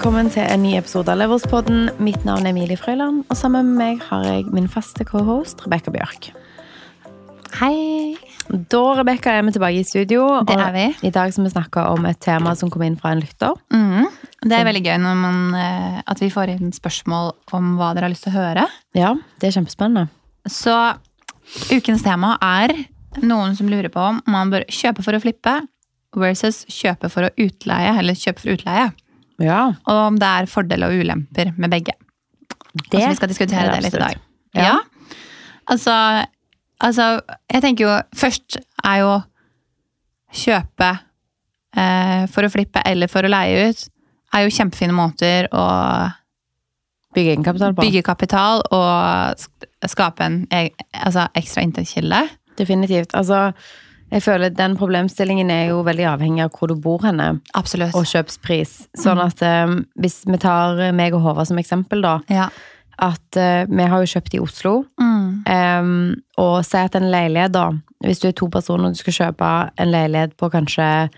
Velkommen til en ny episode av Leverspodden. Mitt navn er Emilie Frøyland, og sammen med meg har jeg min faste cohost Rebekka Bjørk. Hei. Da Rebekka, er vi tilbake i studio. Det er vi. I dag skal vi snakke om et tema som kom inn fra en lytter. Mm. Det er veldig gøy man, eh, at vi får inn spørsmål om hva dere har lyst til å høre. Ja, det er kjempespennende. Så ukens tema er noen som lurer på om man bør kjøpe for å flippe versus kjøpe for å utleie, eller kjøpe for utleie. Ja, Og om det er fordeler og ulemper med begge. det altså, vi skal diskutere er det litt i dag. Ja. Ja. Altså, altså, jeg tenker jo Først er jo kjøpe eh, for å flippe eller for å leie ut er jo kjempefine måter å Bygge egenkapital på. bygge kapital og skape en altså, ekstra inntektskilde. Definitivt. Altså, jeg føler den problemstillingen er jo veldig avhengig av hvor du bor henne, Absolutt. og kjøpspris. Sånn at eh, hvis vi tar meg og Håvard som eksempel, da. ja. At eh, vi har jo kjøpt i Oslo. Mm. Um, og si at en leilighet, da Hvis du er to personer og du skal kjøpe en leilighet på kanskje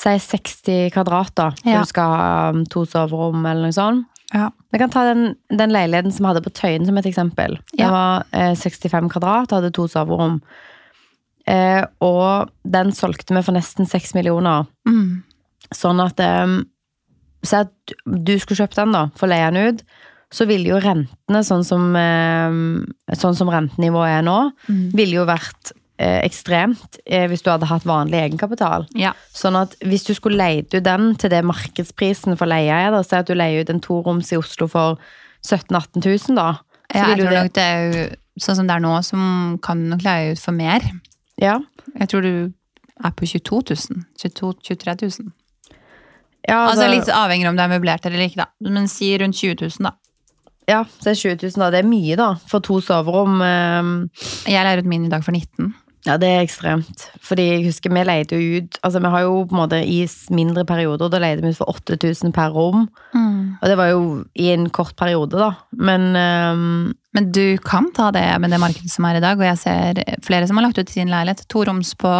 Si 60 kvadrat, da. Ja. du skal ha um, to soverom eller noe sånt. ja. Vi kan ta den, den leiligheten som vi hadde på Tøyen som et eksempel. Det Ja. var eh, 65 kvadrat, hadde to soverom. Eh, og den solgte vi for nesten 6 millioner. Mm. Sånn at eh, Si at du skulle kjøpt den, da, for å leie den ut. Så ville jo rentene, sånn som, eh, sånn som rentenivået er nå, Mm. ville jo vært eh, ekstremt eh, hvis du hadde hatt vanlig egenkapital. ja. Sånn at hvis du skulle leid ut den til det markedsprisen for leie er, da, si at du leier ut en toroms i Oslo for 17 000-18 000, da. Så Ja, jeg tror nok det er jo sånn som det er nå, som kan nok leie ut for mer. Ja, Jeg tror du er på 22 000. 22 23 000. ja, Altså, altså, Litt avhengig om det er møblert eller ikke, da. Men si rundt 20 000, da. ja, det er 20 000 da. Det er mye, da, for to soverom. Eh, Jeg leier ut min i dag for 19 Ja, det er ekstremt. Fordi jeg husker vi leide jo ut Altså, vi har jo på en måte i mindre perioder, da leide vi ut for 8000 per rom. Og det var jo i en kort periode, da. Men um... Men du kan ta det med det markedet som er i dag, og jeg ser flere som har lagt ut sin leilighet. To roms på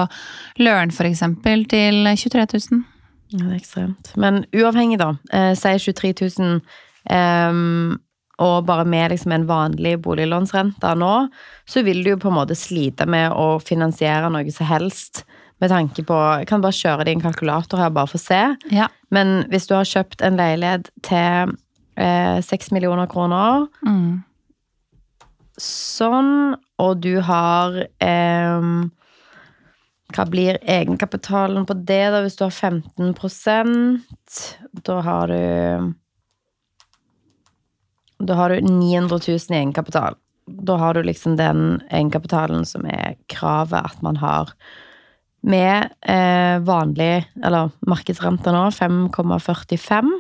Løren for eksempel, til 23 000. ja, det er ekstremt. Men uavhengig, da. Eh, si 23 000. ehm, og bare med liksom en vanlig boliglånsrente nå, så vil du jo på en måte slite med å finansiere noe som helst. Med tanke på Jeg kan bare kjøre det i en kalkulator her, bare for å se. Ja. Men hvis du har kjøpt en leilighet til eh, 6 millioner kroner Mm. Sånn, og du har eh, Hva blir egenkapitalen på det, da, hvis du har 15% Da har du Da har du 900 000 i egenkapital. Da har du liksom den egenkapitalen som er kravet at man har med eh, vanlig, eller markedsrente nå, 5,45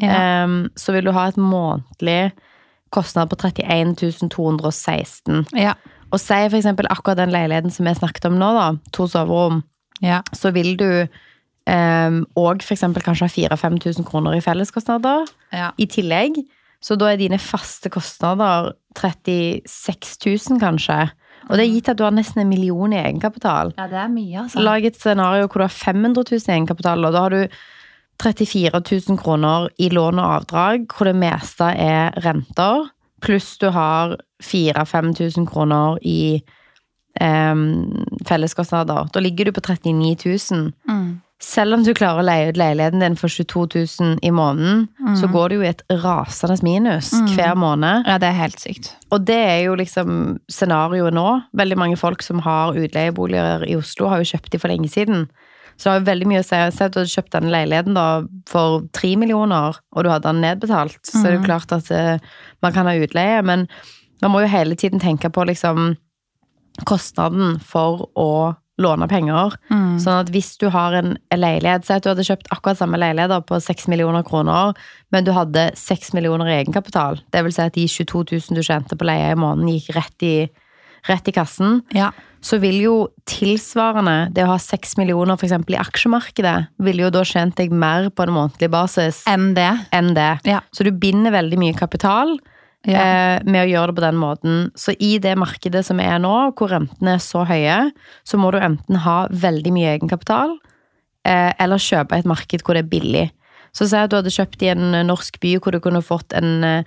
Ja. eh, så vil du ha et månedlig kostnad på 31 216. Ja. Og si for eksempel akkurat den leiligheten som vi snakket om nå, da, to soverom, ja. så vil du eh, og for eksempel kanskje ha 4000-5000 kroner i felleskostnader ja. i tillegg. Så da er dine faste kostnader 36 000 kanskje. Og det er gitt at du har nesten en million i egenkapital. Ja, det er mye, altså. Lag et scenario hvor du har 500 000 i egenkapital, og da har du 34 000 kroner i lån og avdrag, hvor det meste er renter, pluss du har 4000-5000 kroner i um, felleskostnader. Da ligger du på 39 000. Mm. Selv om du klarer å leie ut leiligheten din for 22 000 i måneden, så går det jo i et rasende minus hver måned. Ja, det er helt sykt. Og det er jo liksom scenarioet nå. Veldig mange folk som har utleieboliger i Oslo, har jo kjøpt de for lenge siden. Så det har jo veldig mye å si. Si at du hadde kjøpt denne leiligheten da for tre millioner, og du hadde den nedbetalt, så er det jo klart at eh, man kan ha utleie, men man må jo hele tiden tenke på liksom kostnaden for å låne penger. Mm. Sånn at hvis du har en leilighet, si at du hadde kjøpt akkurat samme leilighet på 6 millioner kroner, men du hadde 6 millioner i egenkapital, det vil si at de 22 000 du tjente på leie i måneden gikk rett i, rett i kassen, Ja. så vil jo tilsvarende det å ha 6 millioner for eksempel i aksjemarkedet, ville jo da tjent deg mer på en månedlig basis Enn det. enn det. Ja. Så du binder veldig mye kapital Ja. eh, med å gjøre det på den måten. Så i det markedet som er nå, hvor rentene er så høye, så må du enten ha veldig mye egenkapital, eh, eller kjøpe et marked hvor det er billig. Så si at du hadde kjøpt i en norsk by hvor du kunne fått en eh,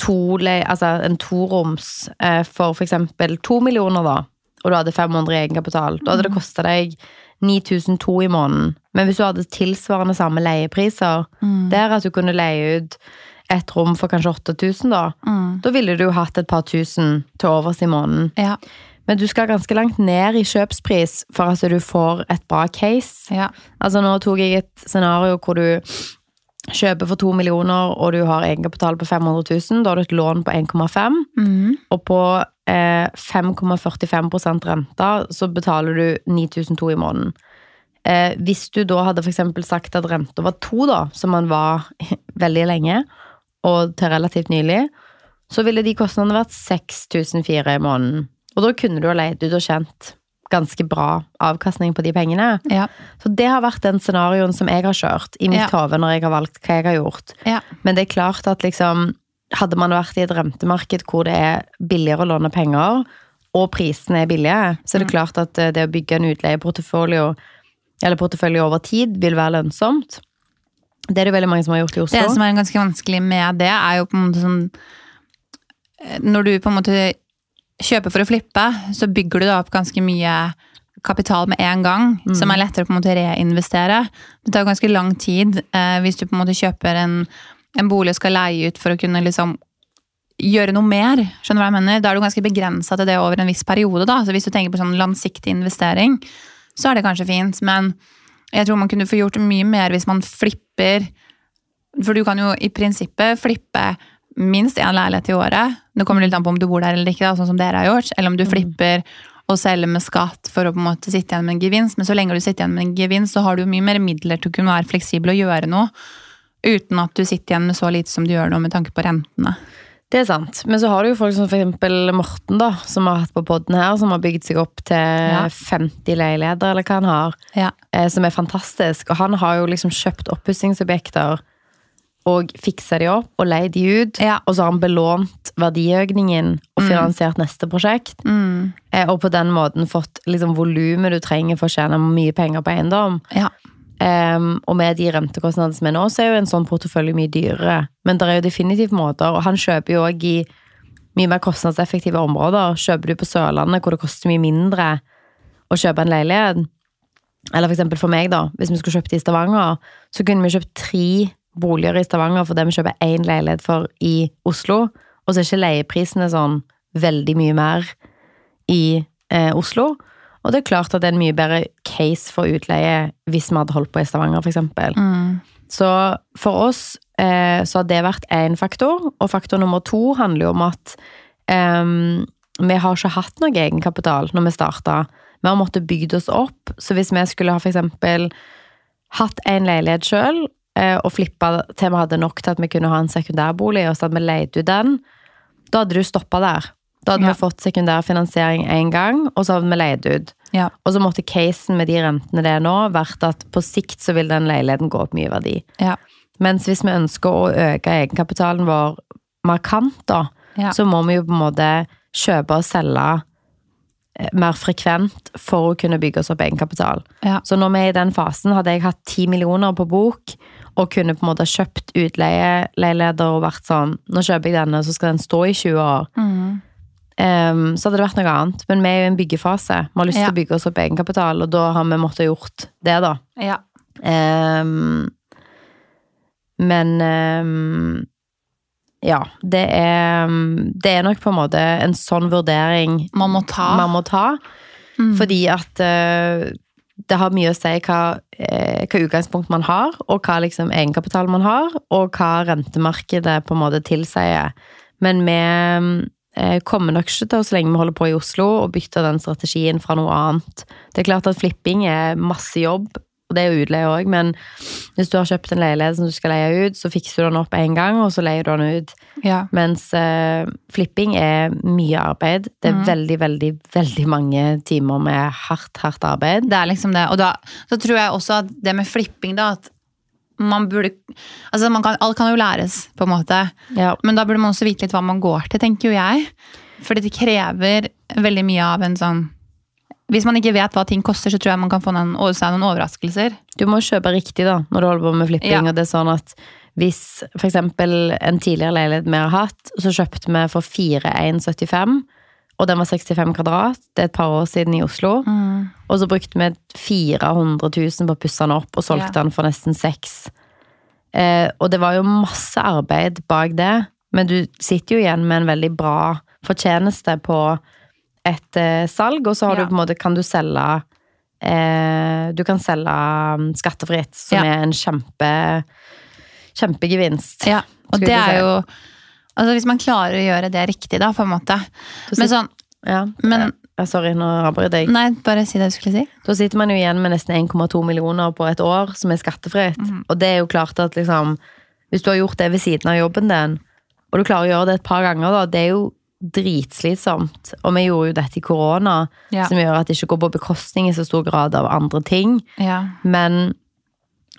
tole, altså en toroms eh, for eksempel to millioner, da, og du hadde 500 i egenkapital. Da hadde det kosta deg 9200 i måneden. Men hvis du hadde tilsvarende samme leiepriser, der at du kunne leie ut et rom for kanskje 8000, da, Mm. da ville du jo hatt et par tusen til overs i måneden. Ja. Men du skal ganske langt ned i kjøpspris for at du får et bra case. Ja. Altså nå tok jeg et scenario hvor du kjøper for to millioner, og du har egenkapital på 500 000. Da har du et lån på 1,5, Mm. og på eh, 5,45% rente så betaler du 9200 i måneden. Eh, hvis du da hadde for sagt at renta var to, da, som man var veldig lenge, og til relativt nylig, så ville de kostnadene vært 6004 i måneden. Og da kunne du ha leid ut og kjent ganske bra avkastning på de pengene. Ja. Så det har vært den scenarioen som jeg har kjørt i mitt Ja. hode når jeg har valgt hva jeg har gjort. Ja. Men det er klart at liksom Hadde man vært i et rentemarked hvor det er billigere å låne penger, og prisene er billige, så er det klart at eh, det å bygge en utleieportefølje eller portefølje over tid vil være lønnsomt. Det er det veldig mange som har gjort i Oslo. Det som er ganske vanskelig med det, er jo på en måte sånn eh, Når du på en måte kjøper for å flippe, så bygger du da opp ganske mye kapital med en gang, som er lettere å på en måte reinvestere. Det tar ganske lang tid eh, hvis du på en måte kjøper en, en bolig og skal leie ut for å kunne liksom gjøre noe mer. Skjønner du hva jeg mener? Da er du ganske begrensa til det over en viss periode. da. Så Hvis du tenker på sånn langsiktig investering, så er det kanskje fint. Men jeg tror man kunne få gjort mye mer hvis man flipper For du kan jo i prinsippet flippe minst én leilighet i året. Det kommer litt an på om du bor der eller ikke, da, sånn som dere har gjort. Eller om du flipper og selger med skatt for å på en måte sitte igjen med en gevinst. Men så lenge du sitter igjen med en gevinst, så har du jo mye mer midler til å kunne være fleksibel og gjøre noe. Uten at du sitter igjen med så lite som du gjør nå med tanke på rentene. Det er sant. Men så har du jo folk som eksempel Morten, da, som har hatt på podden her, som har bygd seg opp til Ja. 50 leiligheter, eller hva han har. Ja. eh, som er fantastisk. Og han har jo liksom kjøpt oppussingsobjekter og fiksa de opp og leid de ut. Ja. Og så har han belånt verdiøkningen og finansiert neste prosjekt. Mm. Eh, og på den måten fått liksom volumet du trenger for å tjene mye penger på eiendom. ja. Em, og med de rentekostnadene som er nå, så er jo en sånn portefølje mye dyrere. Men det er jo definitivt måter, og han kjøper jo òg i mye mer kostnadseffektive områder. Kjøper du på Sørlandet, hvor det koster mye mindre å kjøpe en leilighet, eller for eksempel for meg, da, hvis vi skulle kjøpt i Stavanger, så kunne vi kjøpt tre boliger i Stavanger for det vi kjøper én leilighet for i Oslo, og så er ikke leieprisene sånn veldig mye mer i eh, Oslo. Og det er klart at det er en mye bedre case for utleie hvis vi hadde holdt på i Stavanger, eksempel. Mm. Så for oss eh, så har det vært én faktor, og faktor nummer to handler jo om at eh, vi har ikke hatt noe egenkapital når vi starta. Vi har måttet bygd oss opp, så hvis vi skulle ha eksempel hatt en leilighet sjøl eh, og flippa til vi hadde nok til at vi kunne ha en sekundærbolig, og så hadde vi leid ut den, da hadde du stoppa der. Da hadde Ja. vi fått sekundærfinansiering én gang, og så hadde vi leid ut. Ja. Og så måtte casen med de rentene det er nå, vært at på sikt så vil den leiligheten gå opp mye verdi. Ja. Mens hvis vi ønsker å øke egenkapitalen vår markant, da, så må vi jo på en måte kjøpe og selge eh, mer frekvent for å kunne bygge oss opp egenkapital. Ja. Så når vi er i den fasen, hadde jeg hatt ti millioner på bok, og kunne på en måte kjøpt utleieleiligheter og vært sånn Nå kjøper jeg denne, så skal den stå i 20 år. Mm. Em, så hadde det vært noe annet. Men vi er jo i en byggefase. Vi har lyst til Ja. å bygge oss opp egenkapital, og da har vi måttet gjort det, da. ja. Um, men um, ja, det er Det er nok på en måte en sånn vurdering Man må ta. man må ta. Mm. Fordi at uh, det har mye å si hva, eh, hva utgangspunkt man har, og hva liksom egenkapital man har, og hva rentemarkedet på en måte tilsier. Men vi kommer nok ikke til, så lenge vi holder på i Oslo, å bytte den strategien fra noe annet. Det er klart at flipping er masse jobb, og det er jo utleie òg, men hvis du har kjøpt en leilighet som du skal leie ut, så fikser du den opp én gang, og så leier du den ut. Ja. Mens uh, flipping er mye arbeid. Det er mm. veldig, veldig, veldig mange timer med hardt, hardt arbeid. Det er liksom det. Og da så tror jeg også at det med flipping, da, at man burde Altså, man kan, alt kan jo læres, på en måte. Ja. Men da burde man også vite litt hva man går til, tenker jo jeg. Fordi det krever veldig mye av en sånn hvis man ikke vet hva ting koster, så tror jeg man kan få noen, seg noen overraskelser. Du må kjøpe riktig da, når du holder på med flipping. Ja. Og det er sånn at hvis eksempel en tidligere leilighet vi har hatt, så kjøpte vi for 4175, og den var 65 kvadrat. Det er et par år siden i Oslo. Og så brukte vi 400 000 på å pusse den opp, og solgte Ja. den for nesten seks. Eh, og det var jo masse arbeid bak det, men du sitter jo igjen med en veldig bra fortjeneste på et eh, salg, og så har Ja. du måte, kan du selge eh, Du kan selge mm, skattefritt, som Ja. er en kjempe kjempegevinst. Ja, og det er jo Altså Hvis man klarer å gjøre det riktig, da, på en måte. Men sånn Ja. Men Eh, Sorry, nå avbryter jeg. Nei, bare si det du skulle si. Da sitter man jo igjen med nesten 1,2 millioner på et år som er skattefritt. Mhm. Og det er jo klart at liksom Hvis du har gjort det ved siden av jobben din, og du klarer å gjøre det et par ganger, da, det er jo dritslitsomt. Og vi gjorde jo dette i korona, Ja. som gjør at det ikke går på bekostning i så stor grad av andre ting. Ja. Men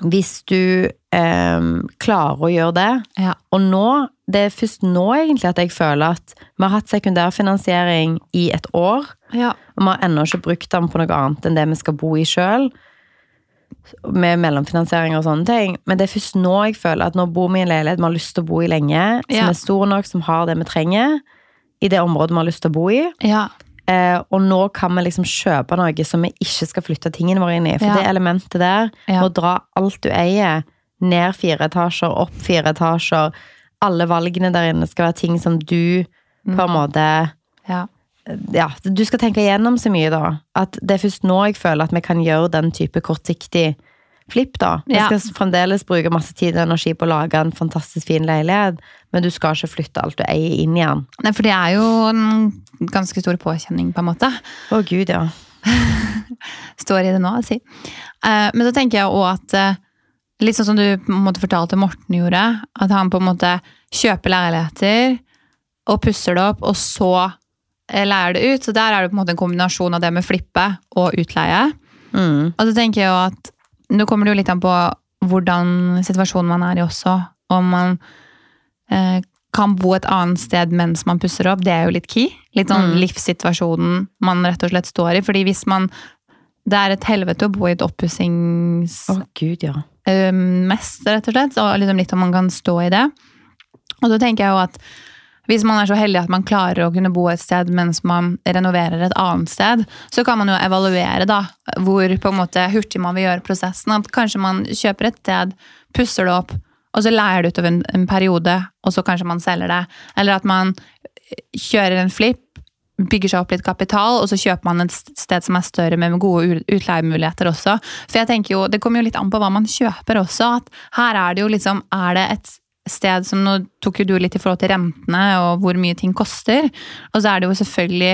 hvis du eh, klarer å gjøre det, Ja. og nå, det er først nå egentlig at jeg føler at vi har hatt sekundærfinansiering i et år, ja. og vi har ennå ikke brukt den på noe annet enn det vi skal bo i sjøl. Med mellomfinansiering og sånne ting. Men det er først nå jeg føler at nå bor vi i en leilighet vi har lyst til å bo i lenge. Som Ja. er stor nok, som har det vi trenger. I det området vi har lyst til å bo i. ja. Eh, og nå kan vi liksom kjøpe noe som vi ikke skal flytte tingene våre inn i. For Ja. det elementet der, Ja. å dra alt du eier, ned fire etasjer, opp fire etasjer Alle valgene der inne skal være ting som du på en måte ja. ja, du skal tenke igjennom så mye, da. At det er først nå jeg føler at vi kan gjøre den type kortsiktig flipp, da. Vi Ja. skal fremdeles bruke masse tid og energi på å lage en fantastisk fin leilighet, men du skal ikke flytte alt du eier, inn igjen. Nei, for det er jo en ganske stor påkjenning, på en måte. Å gud, ja. Står i det nå, si. Eh, Men så tenker jeg òg at eh, Litt sånn som du på en måte fortalte Morten gjorde. At han på en måte kjøper leiligheter og pusser det opp, og så eh, leier det ut. Så der er det på en måte en kombinasjon av det med flippe og utleie. Mm. Og så tenker jeg jo at Nå kommer det jo litt an på hvordan situasjonen man er i også. Om man eh, kan bo et annet sted mens man pusser opp, det er jo litt key. Litt sånn Mm. livssituasjonen man rett og slett står i. fordi hvis man Det er et helvete å bo i et oppussings... Å gud, ja. Rett og slett. Og liksom litt om man kan stå i det. Og så tenker jeg jo at hvis man er så heldig at man klarer å kunne bo et sted mens man renoverer et annet sted, så kan man jo evaluere da, hvor på en måte hurtig man vil gjøre prosessen. At kanskje man kjøper et sted, pusser det opp, og så leier det utover en, en periode, og så kanskje man selger det. Eller at man kjører en flipp, bygger seg opp litt kapital, og så kjøper man et sted som er større men med gode utleiemuligheter også. For jeg tenker jo, det kommer jo litt an på hva man kjøper også. at Her er det jo liksom, er det et sted som Nå tok jo du litt i forhold til rentene og hvor mye ting koster. Og så er det jo selvfølgelig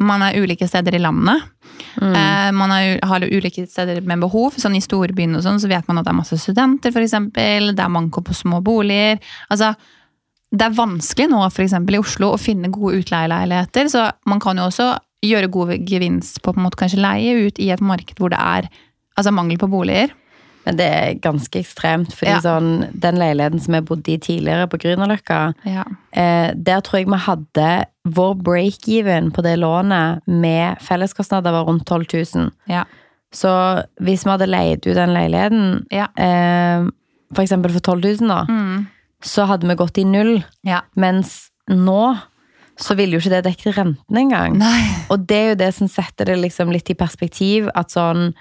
Man er ulike steder i landet. Eh, man er, har ulike steder med behov. sånn I storbyene og sånn, så vet man at det er masse studenter, f.eks. Det er manko på små boliger. altså det er vanskelig nå for eksempel, i Oslo å finne gode utleieleiligheter, så man kan jo også gjøre god gevinst på, på en måte kanskje leie ut i et marked hvor det er altså mangel på boliger. Men det er ganske ekstremt, fordi Ja. sånn, den leiligheten som jeg bodde i tidligere på Grünerløkka, Ja. eh, der tror jeg vi hadde vår break-even på det lånet med felleskostnader var rundt 12 000. Ja. Så hvis vi hadde leid ut den leiligheten, Ja. eh, for eksempel for 12 000 da, Mm. Så hadde vi gått i null. ja. Mens nå så ville jo ikke det dekket renten engang. Nei. Og det er jo det som setter det liksom litt i perspektiv, at sånn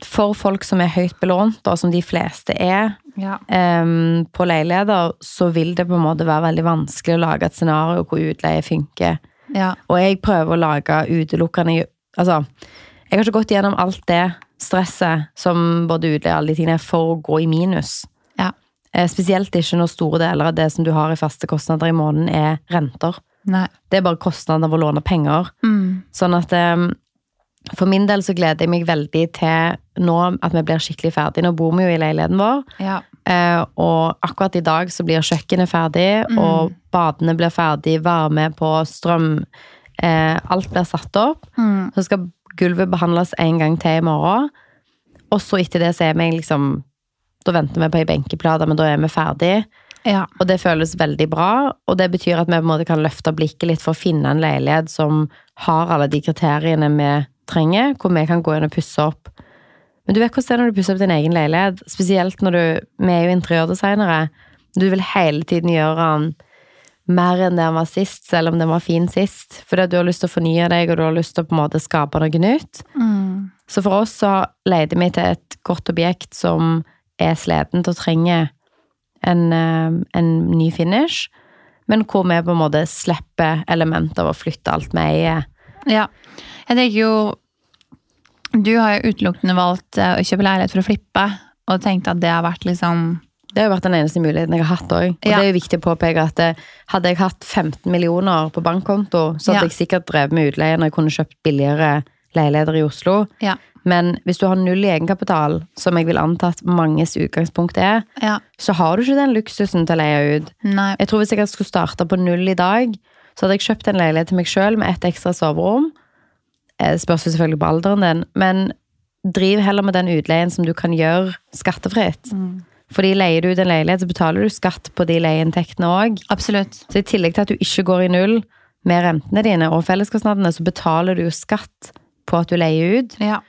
For folk som er høyt belånt, og som de fleste er Ja. um, på leiligheter, så vil det på en måte være veldig vanskelig å lage et scenario hvor utleie funker. Ja. Og jeg prøver å lage utelukkende Altså, jeg har ikke gått gjennom alt det stresset som både utleie og alle de tingene for å gå i minus. Eh, Spesielt ikke når store deler av det som du har i faste kostnader i måneden, er renter. Nei. Det er bare kostnader av å låne penger. Mm. Sånn at em, for min del så gleder jeg meg veldig til nå at vi blir skikkelig ferdig. Nå bor vi jo i leiligheten vår, Ja. eh, og akkurat i dag så blir kjøkkenet ferdig, Mm. og badene blir ferdig, varme på strøm, eh, alt blir satt opp. Mm. Så skal gulvet behandles en gang til i morgen, og så etter det så er vi liksom, da venter vi på ei benkeplate, men da er vi ferdig. Ja. Og det føles veldig bra, og det betyr at vi på en måte kan løfte blikket litt for å finne en leilighet som har alle de kriteriene vi trenger, hvor vi kan gå inn og pusse opp. Men du vet hvordan det er når du pusser opp din egen leilighet, spesielt når du Vi er jo interiørdesignere. Du vil hele tiden gjøre den mer enn det den var sist, selv om den var fin sist. Fordi du har lyst til å fornye deg, og du har lyst til å på en måte skape noe nytt. Mm. Så for oss så leide vi til et godt objekt som er sliten og trenger en, eh, en ny finish, men hvor vi på en måte slipper elementer av å flytte alt vi eier. Ja. Jeg tenker jo Du har jo utelukkende valgt eh, å kjøpe leilighet for å flippe, og tenkt at det har vært liksom Det har jo vært den eneste muligheten jeg har hatt òg. Og Ja. det er jo viktig å påpeke at eh, hadde jeg hatt 15 millioner på bankkonto, så hadde Ja. jeg sikkert drevet med utleie når jeg kunne kjøpt billigere leiligheter i Oslo. Ja. Men hvis du har null i egenkapital, som jeg vil anta at manges utgangspunkt er, ja. så har du ikke den luksusen til å leie ut. Nei. Jeg tror hvis jeg skulle starte på null i dag, så hadde jeg kjøpt en leilighet til meg sjøl med ett ekstra soverom. Eh, Det spørs jo selvfølgelig på alderen din, men driv heller med den utleien som du kan gjøre skattefritt. Fordi leier du ut en leilighet, så betaler du skatt på de leieinntektene òg. Så i tillegg til at du ikke går i null med rentene dine og felleskostnadene, så betaler du jo skatt på at du leier ut. Ja.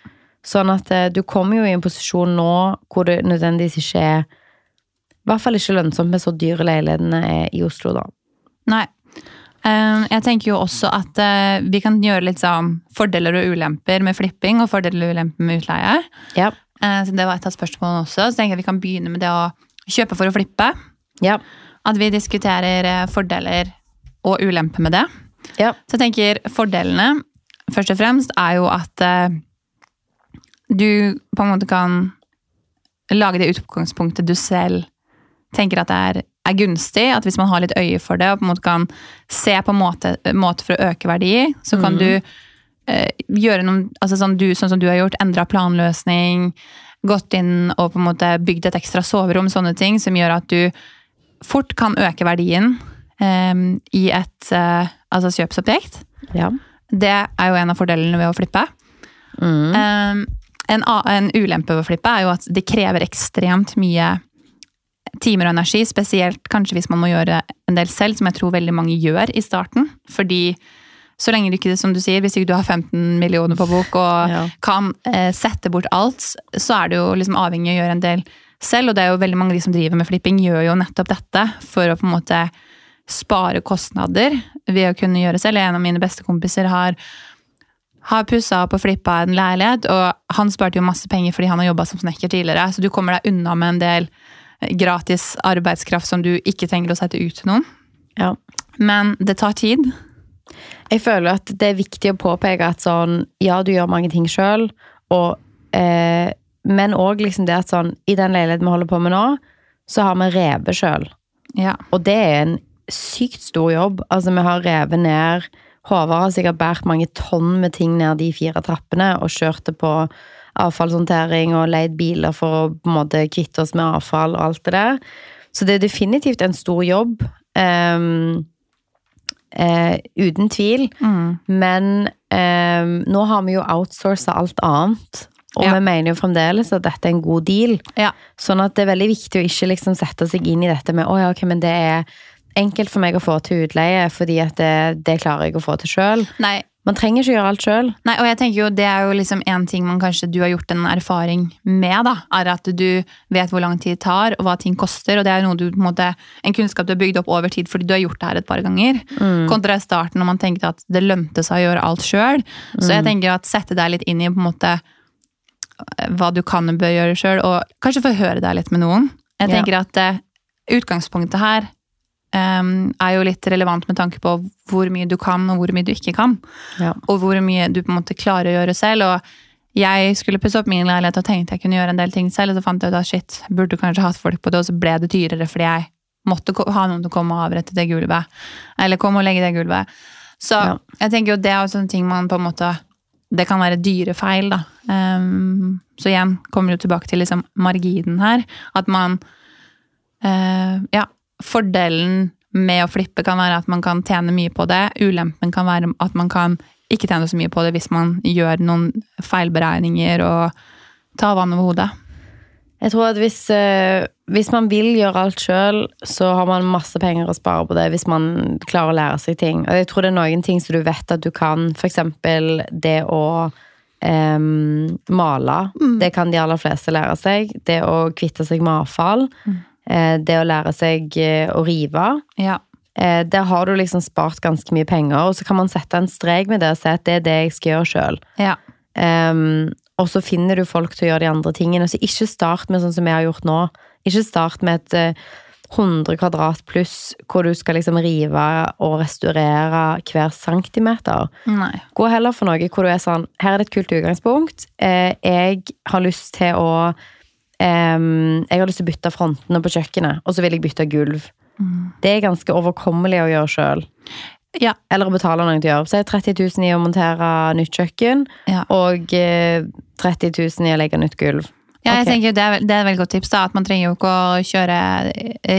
Sånn at eh, du kommer jo i en posisjon nå hvor det nødvendigvis ikke er I hvert fall ikke lønnsomt med så dyre leilighetene er i Oslo, da. Nei. Eh, Jeg tenker jo også at eh, vi kan gjøre litt sånn fordeler og ulemper med flipping og fordeler og ulemper med utleie. Ja. Eh, Så det var et av spørsmålene også. Så tenker jeg vi kan begynne med det å kjøpe for å flippe. Ja. At vi diskuterer eh, fordeler og ulemper med det. Ja. Så jeg tenker fordelene først og fremst er jo at eh, du på en måte kan lage det utgangspunktet du selv tenker at det er, er gunstig. At hvis man har litt øye for det og på en måte kan se på en måte, måte for å øke verdi, så kan mm. du eh, gjøre noen altså sånn, du, sånn som du har gjort, endra planløsning, gått inn og på en måte bygd et ekstra soverom, sånne ting som gjør at du fort kan øke verdien eh, i et eh, altså kjøpsobjekt. Ja. Det er jo en av fordelene ved å flippe. Mm. En, en ulempe ved å flippe er jo at det krever ekstremt mye timer og energi, spesielt kanskje hvis man må gjøre en del selv, som jeg tror veldig mange gjør i starten. Fordi så lenge du ikke, som du sier, hvis ikke du har 15 millioner på bok og Ja. kan eh, sette bort alt, så er du jo liksom avhengig av å gjøre en del selv. Og det er jo veldig mange av de som driver med flipping, gjør jo nettopp dette for å på en måte spare kostnader ved å kunne gjøre selv. En av mine beste kompiser har har pussa opp og flippa en leilighet, og han sparte jo masse penger fordi han har jobba som snekker tidligere, så du kommer deg unna med en del gratis arbeidskraft som du ikke trenger å sette ut til noen. ja. Men det tar tid. Jeg føler at det er viktig å påpeke at sånn, ja, du gjør mange ting sjøl, eh, men òg liksom det at sånn, i den leiligheten vi holder på med nå, så har vi revet sjøl. Ja. Og det er en sykt stor jobb. Altså, vi har revet ned Håvard har sikkert båret mange tonn med ting ned de fire trappene og kjørte på avfallshåndtering og leid biler for å på en måte kvitte oss med avfall og alt det der. Så det er definitivt en stor jobb. Um, uh, uten tvil. Mm. Men um, nå har vi jo outsourca alt annet. Og Ja. vi mener jo fremdeles at dette er en god deal. Ja. Sånn at det er veldig viktig å ikke liksom sette seg inn i dette med å ja, ok, men det er enkelt for meg å få til utleie, fordi at det, det klarer jeg å få til sjøl. Man trenger ikke gjøre alt sjøl. Nei, og jeg tenker jo det er jo liksom en ting man kanskje du har gjort en erfaring med, da, er at du vet hvor lang tid det tar, og hva ting koster, og det er noe du på en måte, en kunnskap du har bygd opp over tid fordi du har gjort det her et par ganger. Kontra i starten når man tenkte at det lønte seg å gjøre alt sjøl. Så jeg tenker at sette deg litt inn i på en måte hva du kan og bør gjøre sjøl, og kanskje forhøre deg litt med noen. Jeg Ja. tenker at eh, utgangspunktet her em, er jo litt relevant med tanke på hvor mye du kan og hvor mye du ikke kan Ja. og hvor mye du på en måte klarer å gjøre selv. Og jeg skulle pusse opp min leilighet og tenkte jeg kunne gjøre en del ting selv, og så fant jeg ut at shit, burde kanskje hatt folk på det, og så ble det dyrere fordi jeg måtte ha noen til å komme og avrette det gulvet. Eller komme og legge det gulvet. Så Ja. jeg tenker jo det er også sånne ting man på en måte Det kan være dyre feil, da. Um, så igjen kommer du tilbake til liksom marginen her. At man uh, Ja, fordelen med å flippe kan være at man kan tjene mye på det. Ulempen kan være at man kan ikke tjene så mye på det hvis man gjør noen feilberegninger og tar vann over hodet. Jeg tror at hvis, eh, hvis man vil gjøre alt sjøl, så har man masse penger å spare på det hvis man klarer å lære seg ting. Og jeg tror det er noen ting som du vet at du kan, f.eks. det å Um, male. Det kan de aller fleste lære seg. Det å kvitte seg med avfall. Eh, det å lære seg eh, å rive. Ja. Eh, der har du liksom spart ganske mye penger, og så kan man sette en strek med det og si at det er det jeg skal gjøre sjøl. Ja. og så finner du folk til å gjøre de andre tingene. Så ikke start med sånn som jeg har gjort nå. Ikke start med et eh, 100 kvadrat pluss hvor du skal liksom rive og restaurere hver centimeter. Nei. Gå heller for noe hvor du er sånn Her er det et kult utgangspunkt. Eh, jeg har lyst til å em, Jeg har lyst til å bytte frontene på kjøkkenet, og så vil jeg bytte gulv. Det er ganske overkommelig å gjøre sjøl. Ja. Eller å betale noen til å gjøre. Så er det 30 000 i å montere nytt kjøkken, Ja. og eh, 30 000 i å legge nytt gulv. Ja, jeg okay. tenker det, er, det er et veldig godt tips. da, At man trenger jo ikke å kjøre,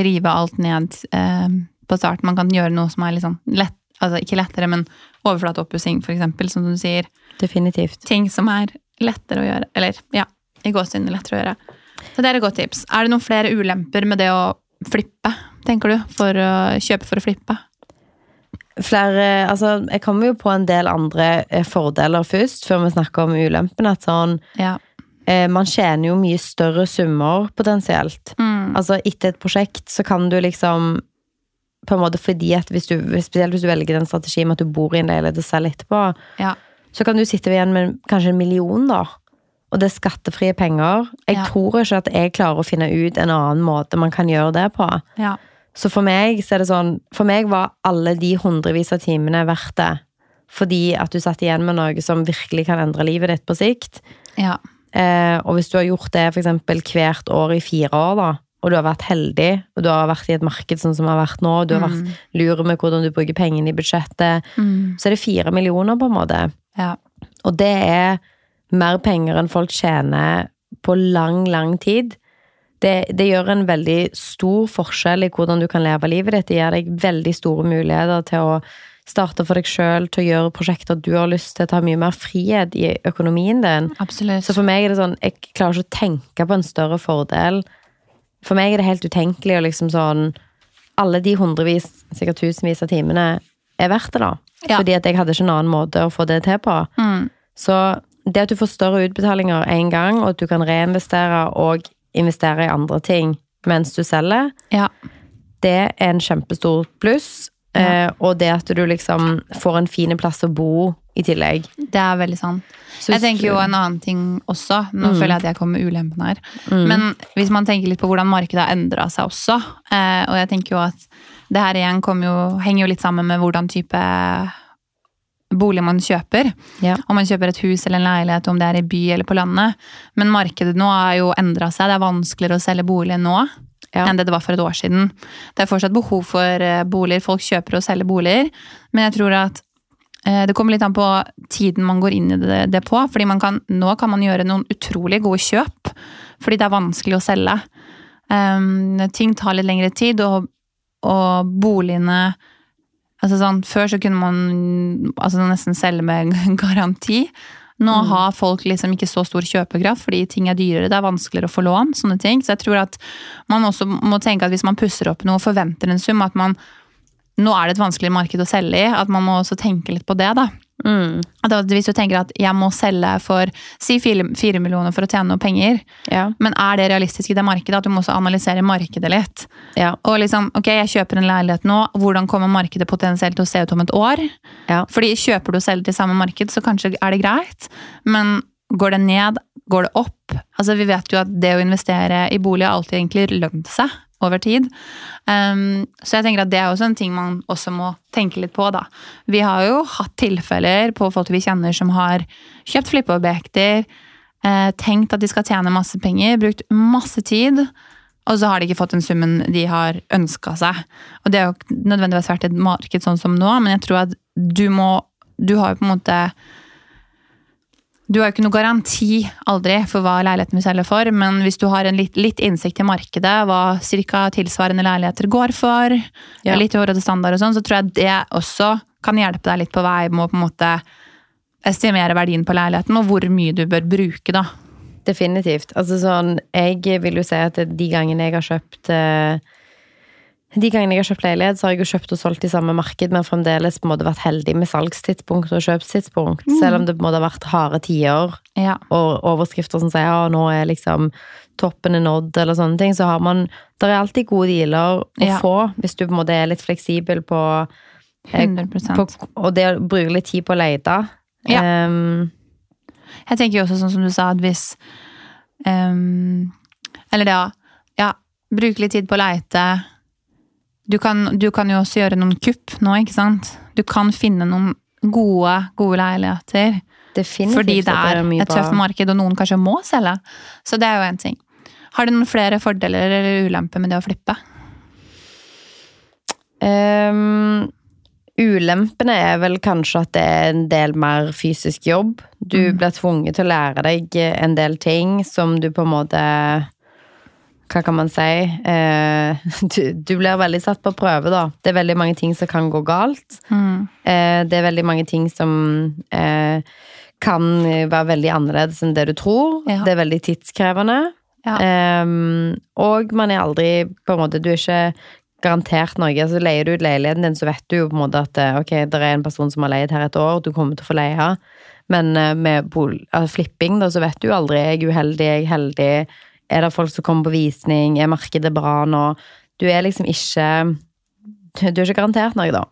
rive alt ned eh, på starten. Man kan gjøre noe som er litt sånn lett, altså ikke lettere, men overflateoppussing, eksempel, som du sier. Definitivt. Ting som er lettere å gjøre. Eller ja, i gåsehudet lettere å gjøre. Så det er et godt tips. Er det noen flere ulemper med det å flippe, tenker du? For å kjøpe for å flippe? Flere, altså, jeg kommer jo på en del andre eh, fordeler først, før vi snakker om ulempene. At sånn, Ja. eh, man tjener jo mye større summer potensielt. Mm. Altså, etter et prosjekt så kan du liksom på en måte fordi at hvis du, Spesielt hvis du velger den strategien med at du bor i en leilighet og selger etterpå, Ja. så kan du sitte igjen med kanskje en million, da. Og det er skattefrie penger. Jeg Ja. tror ikke at jeg klarer å finne ut en annen måte man kan gjøre det på. ja. Så for meg så er det sånn For meg var alle de hundrevis av timene verdt det. Fordi at du satt igjen med noe som virkelig kan endre livet ditt på sikt. ja. Eh, og hvis du har gjort det for eksempel hvert år i fire år, da, og du har vært heldig, og du har vært i et marked sånn som har vært nå, og du har vært lur med hvordan du bruker pengene i budsjettet, Mm. så er det fire millioner, på en måte. ja. Og det er mer penger enn folk tjener på lang, lang tid. Det, det gjør en veldig stor forskjell i hvordan du kan leve livet ditt. Det gir deg veldig store muligheter til å starte for deg sjøl, til å gjøre prosjekter du har lyst til, ta mye mer frihet i økonomien din. Absolutt. Så for meg er det sånn, jeg klarer ikke å tenke på en større fordel. For meg er det helt utenkelig å liksom sånn Alle de hundrevis, sikkert tusenvis av timene er verdt det, da. Ja. Fordi at jeg hadde ikke en annen måte å få det til på. Mm. Så det at du får større utbetalinger én gang, og at du kan reinvestere og investere i andre ting mens du selger, Ja. det er en kjempestor pluss. Ja. Eh, og det at du liksom får en fin plass å bo i tillegg. Det er veldig sant. Så jeg tenker jo en annen ting også. Nå føler jeg at jeg kommer med ulempen her. Mm. Men hvis man tenker litt på hvordan markedet har endra seg også, eh, og jeg tenker jo at det her igjen jo, henger jo litt sammen med hvordan type bolig man kjøper. Ja. Om man kjøper et hus eller en leilighet, om det er i by eller på landet. Men markedet nå har jo endra seg. Det er vanskeligere å selge bolig nå Ja. enn det det var for et år siden. Det er fortsatt behov for eh, boliger. Folk kjøper og selger boliger. Men jeg tror at eh, det kommer litt an på tiden man går inn i det, det på. fordi man kan, nå kan man gjøre noen utrolig gode kjøp. Fordi det er vanskelig å selge. Um, ting tar litt lengre tid, og, og boligene altså sånn, Før så kunne man altså nesten selge med garanti. Nå har folk liksom ikke så stor kjøpekraft fordi ting er dyrere, det er vanskeligere å få lån. sånne ting. Så jeg tror at man også må tenke at hvis man pusser opp noe og forventer en sum, at man nå er det et vanskelig marked å selge i, at man må også tenke litt på det. da. Mm. At hvis du tenker at jeg må selge for si fire, millioner for å tjene noe penger, Ja. men er det realistisk i det markedet? At du må også analysere markedet litt. Ja. Og liksom, ok, jeg kjøper en leilighet nå, hvordan kommer markedet potensielt til å se ut om et år? Ja. Fordi kjøper du og selger til samme marked, så kanskje er det greit, men går det ned, går det opp? Altså vi vet jo at det å investere i bolig har alltid egentlig lønt seg over tid. Um, så jeg tenker at det er også en ting man også må tenke litt på, da. Vi har jo hatt tilfeller på folk vi kjenner som har kjøpt flippeobjekter, eh, tenkt at de skal tjene masse penger, brukt masse tid, og så har de ikke fått den summen de har ønska seg. Og det har jo nødvendigvis vært et marked sånn som nå, men jeg tror at du må Du har jo på en måte du har jo ikke noe garanti aldri for hva leiligheten vil selge for, men hvis du har en litt, litt innsikt i markedet, hva cirka tilsvarende leiligheter går for, Ja. litt i standard og sånn, så tror jeg det også kan hjelpe deg litt på vei med å på en måte estimere verdien på leiligheten, og hvor mye du bør bruke, da. Definitivt. Altså sånn, jeg vil jo si at de gangene jeg har kjøpt eh, de gangene jeg har kjøpt leilighet, så har jeg jo kjøpt og solgt i samme marked, men fremdeles på en måte vært heldig med salgstidspunkt og kjøpstidspunkt. Selv om det på en måte har vært harde tider Ja. og overskrifter som sier at nå er liksom toppen er nådd, eller sånne ting, så har man Det er alltid gode dealer å Ja. få hvis du på en måte er litt fleksibel på, eh, 100 på Og det å bruke litt tid på å lete. Ja. Um, Jeg tenker jo også sånn som du sa, at hvis um, Eller det å ja, bruke litt tid på å leite. Du kan, du kan jo også gjøre noen kupp nå, ikke sant? Du kan finne noen gode, gode leiligheter. definitivt Fordi det at er et tøft marked, og noen kanskje må selge. Så det er jo en ting. Har du noen flere fordeler eller ulemper med det å flippe? Um, ulempene er vel kanskje at det er en del mer fysisk jobb. Du Mm. blir tvunget til å lære deg en del ting som du på en måte Hva kan man si? Eh, du, du blir veldig satt på prøve, da. Det er veldig mange ting som kan gå galt. Eh, det er veldig mange ting som eh, kan være veldig annerledes enn det du tror. Ja. Det er veldig tidskrevende. Ja. Ehm, og man er aldri på en måte, Du er ikke garantert noe. altså Leier du ut leiligheten din, så vet du jo på en måte at eh, ok, det er en person som har leid her et år, du kommer til å få leie. Men eh, med bol altså flipping, da, så vet du jo aldri. Er uheldig, jeg? Er heldig? Er det folk som kommer på visning? Er markedet bra nå? Du er liksom ikke Du er ikke garantert noe, da.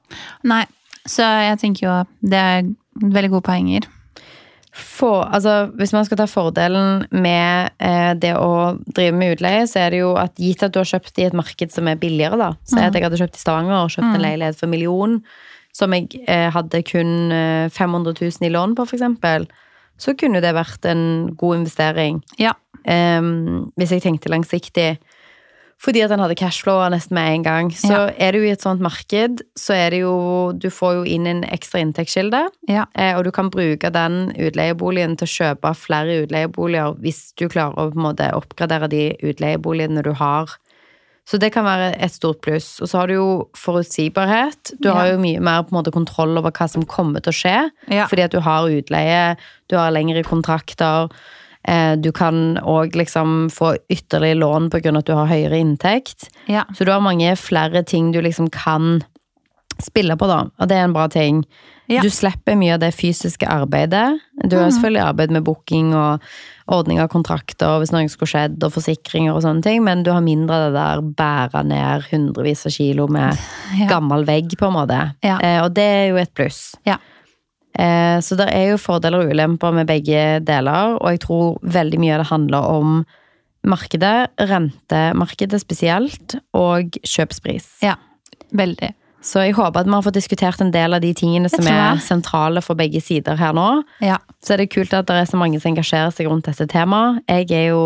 Nei, så jeg tenker jo det er veldig gode poenger. For, altså, hvis man skal ta fordelen med eh, det å drive med utleie, så er det jo at gitt at du har kjøpt i et marked som er billigere, da. Si at jeg hadde kjøpt i Stavanger og kjøpt en leilighet for en million, som jeg eh, hadde kun eh, 500 000 i lån på, eksempel, så kunne det vært en god investering. Ja. Ehm, hvis jeg tenkte langsiktig. Fordi at den hadde cashflow nesten med en gang. Så Ja. er du i et sånt marked, så er det jo Du får jo inn en ekstra inntektskilde. Ja. Eh, og du kan bruke den utleieboligen til å kjøpe flere utleieboliger hvis du klarer å på en måte oppgradere de utleieboligene du har. Så det kan være et stort pluss. Og så har du jo forutsigbarhet. Du har jo mye mer på en måte kontroll over hva som kommer til å skje. Ja. Fordi at du har utleie, du har lengre kontrakter. Eh, du kan òg liksom få ytterligere lån av at du har høyere inntekt. Ja. Så du har mange flere ting du liksom kan spille på, da. Og det er en bra ting. Ja. Du slipper mye av det fysiske arbeidet. Du har selvfølgelig arbeid med booking og ordning av kontrakter hvis noe skulle skjedd, og forsikringer og sånne ting, men du har mindre av det der bære ned hundrevis av kilo med Ja. gammel vegg, på en måte. Ja. Eh, og det er jo et pluss. Ja. Eh, så det er jo fordeler og ulemper med begge deler, og jeg tror veldig mye av det handler om markedet, rentemarkedet spesielt, og kjøpspris. Ja. Veldig. Så jeg håper at vi har fått diskutert en del av de tingene som er sentrale for begge sider her nå. Ja. Så er det kult at det er så mange som engasjerer seg rundt dette temaet. Jeg er jo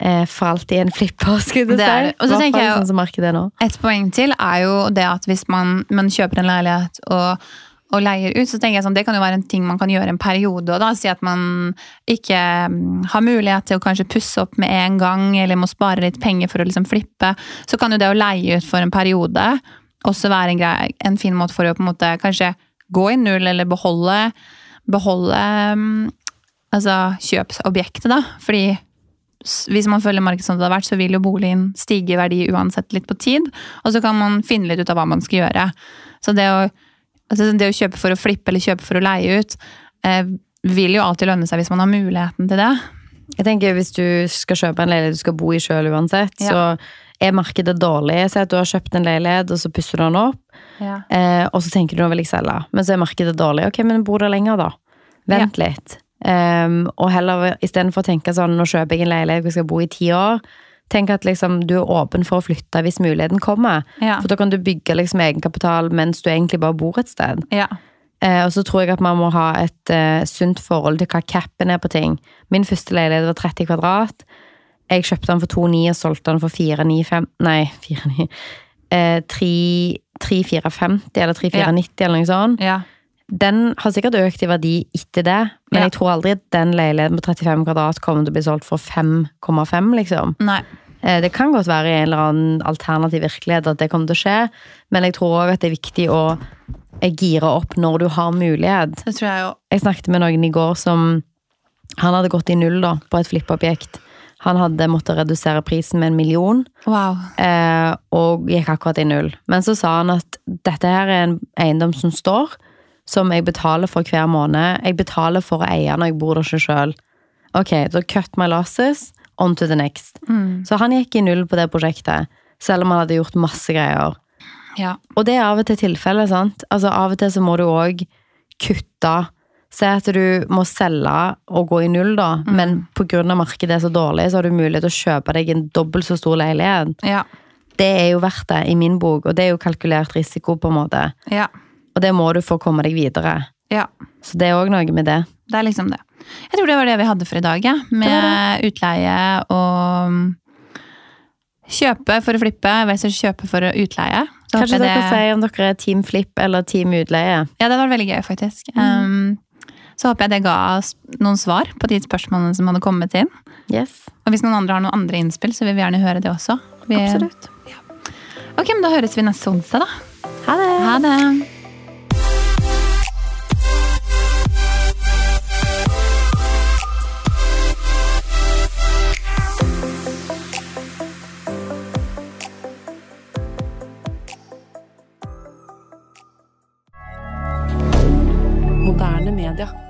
eh, for alltid en flipper, skulle du Det si. Og så tenker jeg jo- sånn er nå. Et poeng til er jo det at hvis man, man kjøper en leilighet og, og leier ut, så tenker jeg sånn, det kan jo være en ting man kan gjøre en periode. Og da Si at man ikke mm, har mulighet til å kanskje pusse opp med en gang, eller må spare litt penger for å liksom flippe. Så kan jo det å leie ut for en periode også være en, grei, en fin måte for å på en måte kanskje gå i null, eller beholde, beholde mm, altså kjøpsobjektet, da. Fordi hvis man følger markedet som det har vært, så vil jo boligen stige i verdi uansett litt på tid. Og så kan man finne litt ut av hva man skal gjøre. Så det å, altså det å kjøpe for å flippe eller kjøpe for å leie ut, eh, vil jo alltid lønne seg hvis man har muligheten til det. Jeg tenker Hvis du skal kjøpe en leilighet du skal bo i sjøl uansett, Ja. så er markedet dårlig. Si at du har kjøpt en leilighet, og så pusser du den opp, Ja. eh, og så tenker du nå vil jeg selge, men så er markedet dårlig. Ok, men bo der lenger, da. Vent litt. Um, og heller istedenfor å tenke sånn nå kjøper jeg en leilighet hvor jeg skal bo i ti år, tenk at liksom du er åpen for å flytte hvis muligheten kommer. Ja. For da kan du bygge liksom egenkapital mens du egentlig bare bor et sted. ja. Eh, og så tror jeg at man må ha et eh, sunt forhold til hva capen er på ting. Min første leilighet var 30 kvadrat. Jeg kjøpte den for 2,9 og solgte den for 4,95 Nei, 4,9 eh, 3,450 eller 3,490 eller noe sånt. ja. Den har sikkert økt i verdi etter det, men Ja. jeg tror aldri at den leiligheten på 35 kvadrat kommer til å bli solgt for 5,5, liksom. Nei. Eh, Det kan godt være i en eller annen alternativ virkelighet at det kommer til å skje, men jeg tror òg at det er viktig å eh, gire opp når du har mulighet. Det tror jeg jo. Jeg snakket med noen i går som Han hadde gått i null da, på et flippobjekt. Han hadde måttet redusere prisen med en million, Wow. eh, og gikk akkurat i null. Men så sa han at dette her er en eiendom som står, som jeg betaler for hver måned. Jeg betaler for å eie når jeg bor der ikke sjøl. Ok, da cut my losses, on to the next. Mm. Så han gikk i null på det prosjektet, selv om han hadde gjort masse greier. Ja. Og det er av og til tilfellet, sant? Altså av og til så må du òg kutte. Si at du må selge og gå i null, da, men pga. markedet er så dårlig, så har du mulighet til å kjøpe deg en dobbelt så stor leilighet. Ja. Det er jo verdt det i min bok, og det er jo kalkulert risiko, på en måte. Ja. Og det må du for å komme deg videre. ja. Så det er òg noe med det. Det er liksom det. Jeg tror det var det vi hadde for i dag, ja. Med utleie og mm, kjøpe for å flippe versus kjøpe for å utleie. Så Kanskje dere dere sier om dere er Team flipp eller Team Utleie. Ja, det var veldig gøy, faktisk. Um, så håper jeg det ga oss noen svar på de spørsmålene som hadde kommet inn. Yes, Og hvis noen andre har noen andre innspill, så vil vi gjerne høre det også. Vi, absolutt. Ok, men da høres vi neste onsdag, da. Ha det! Ha det! dire.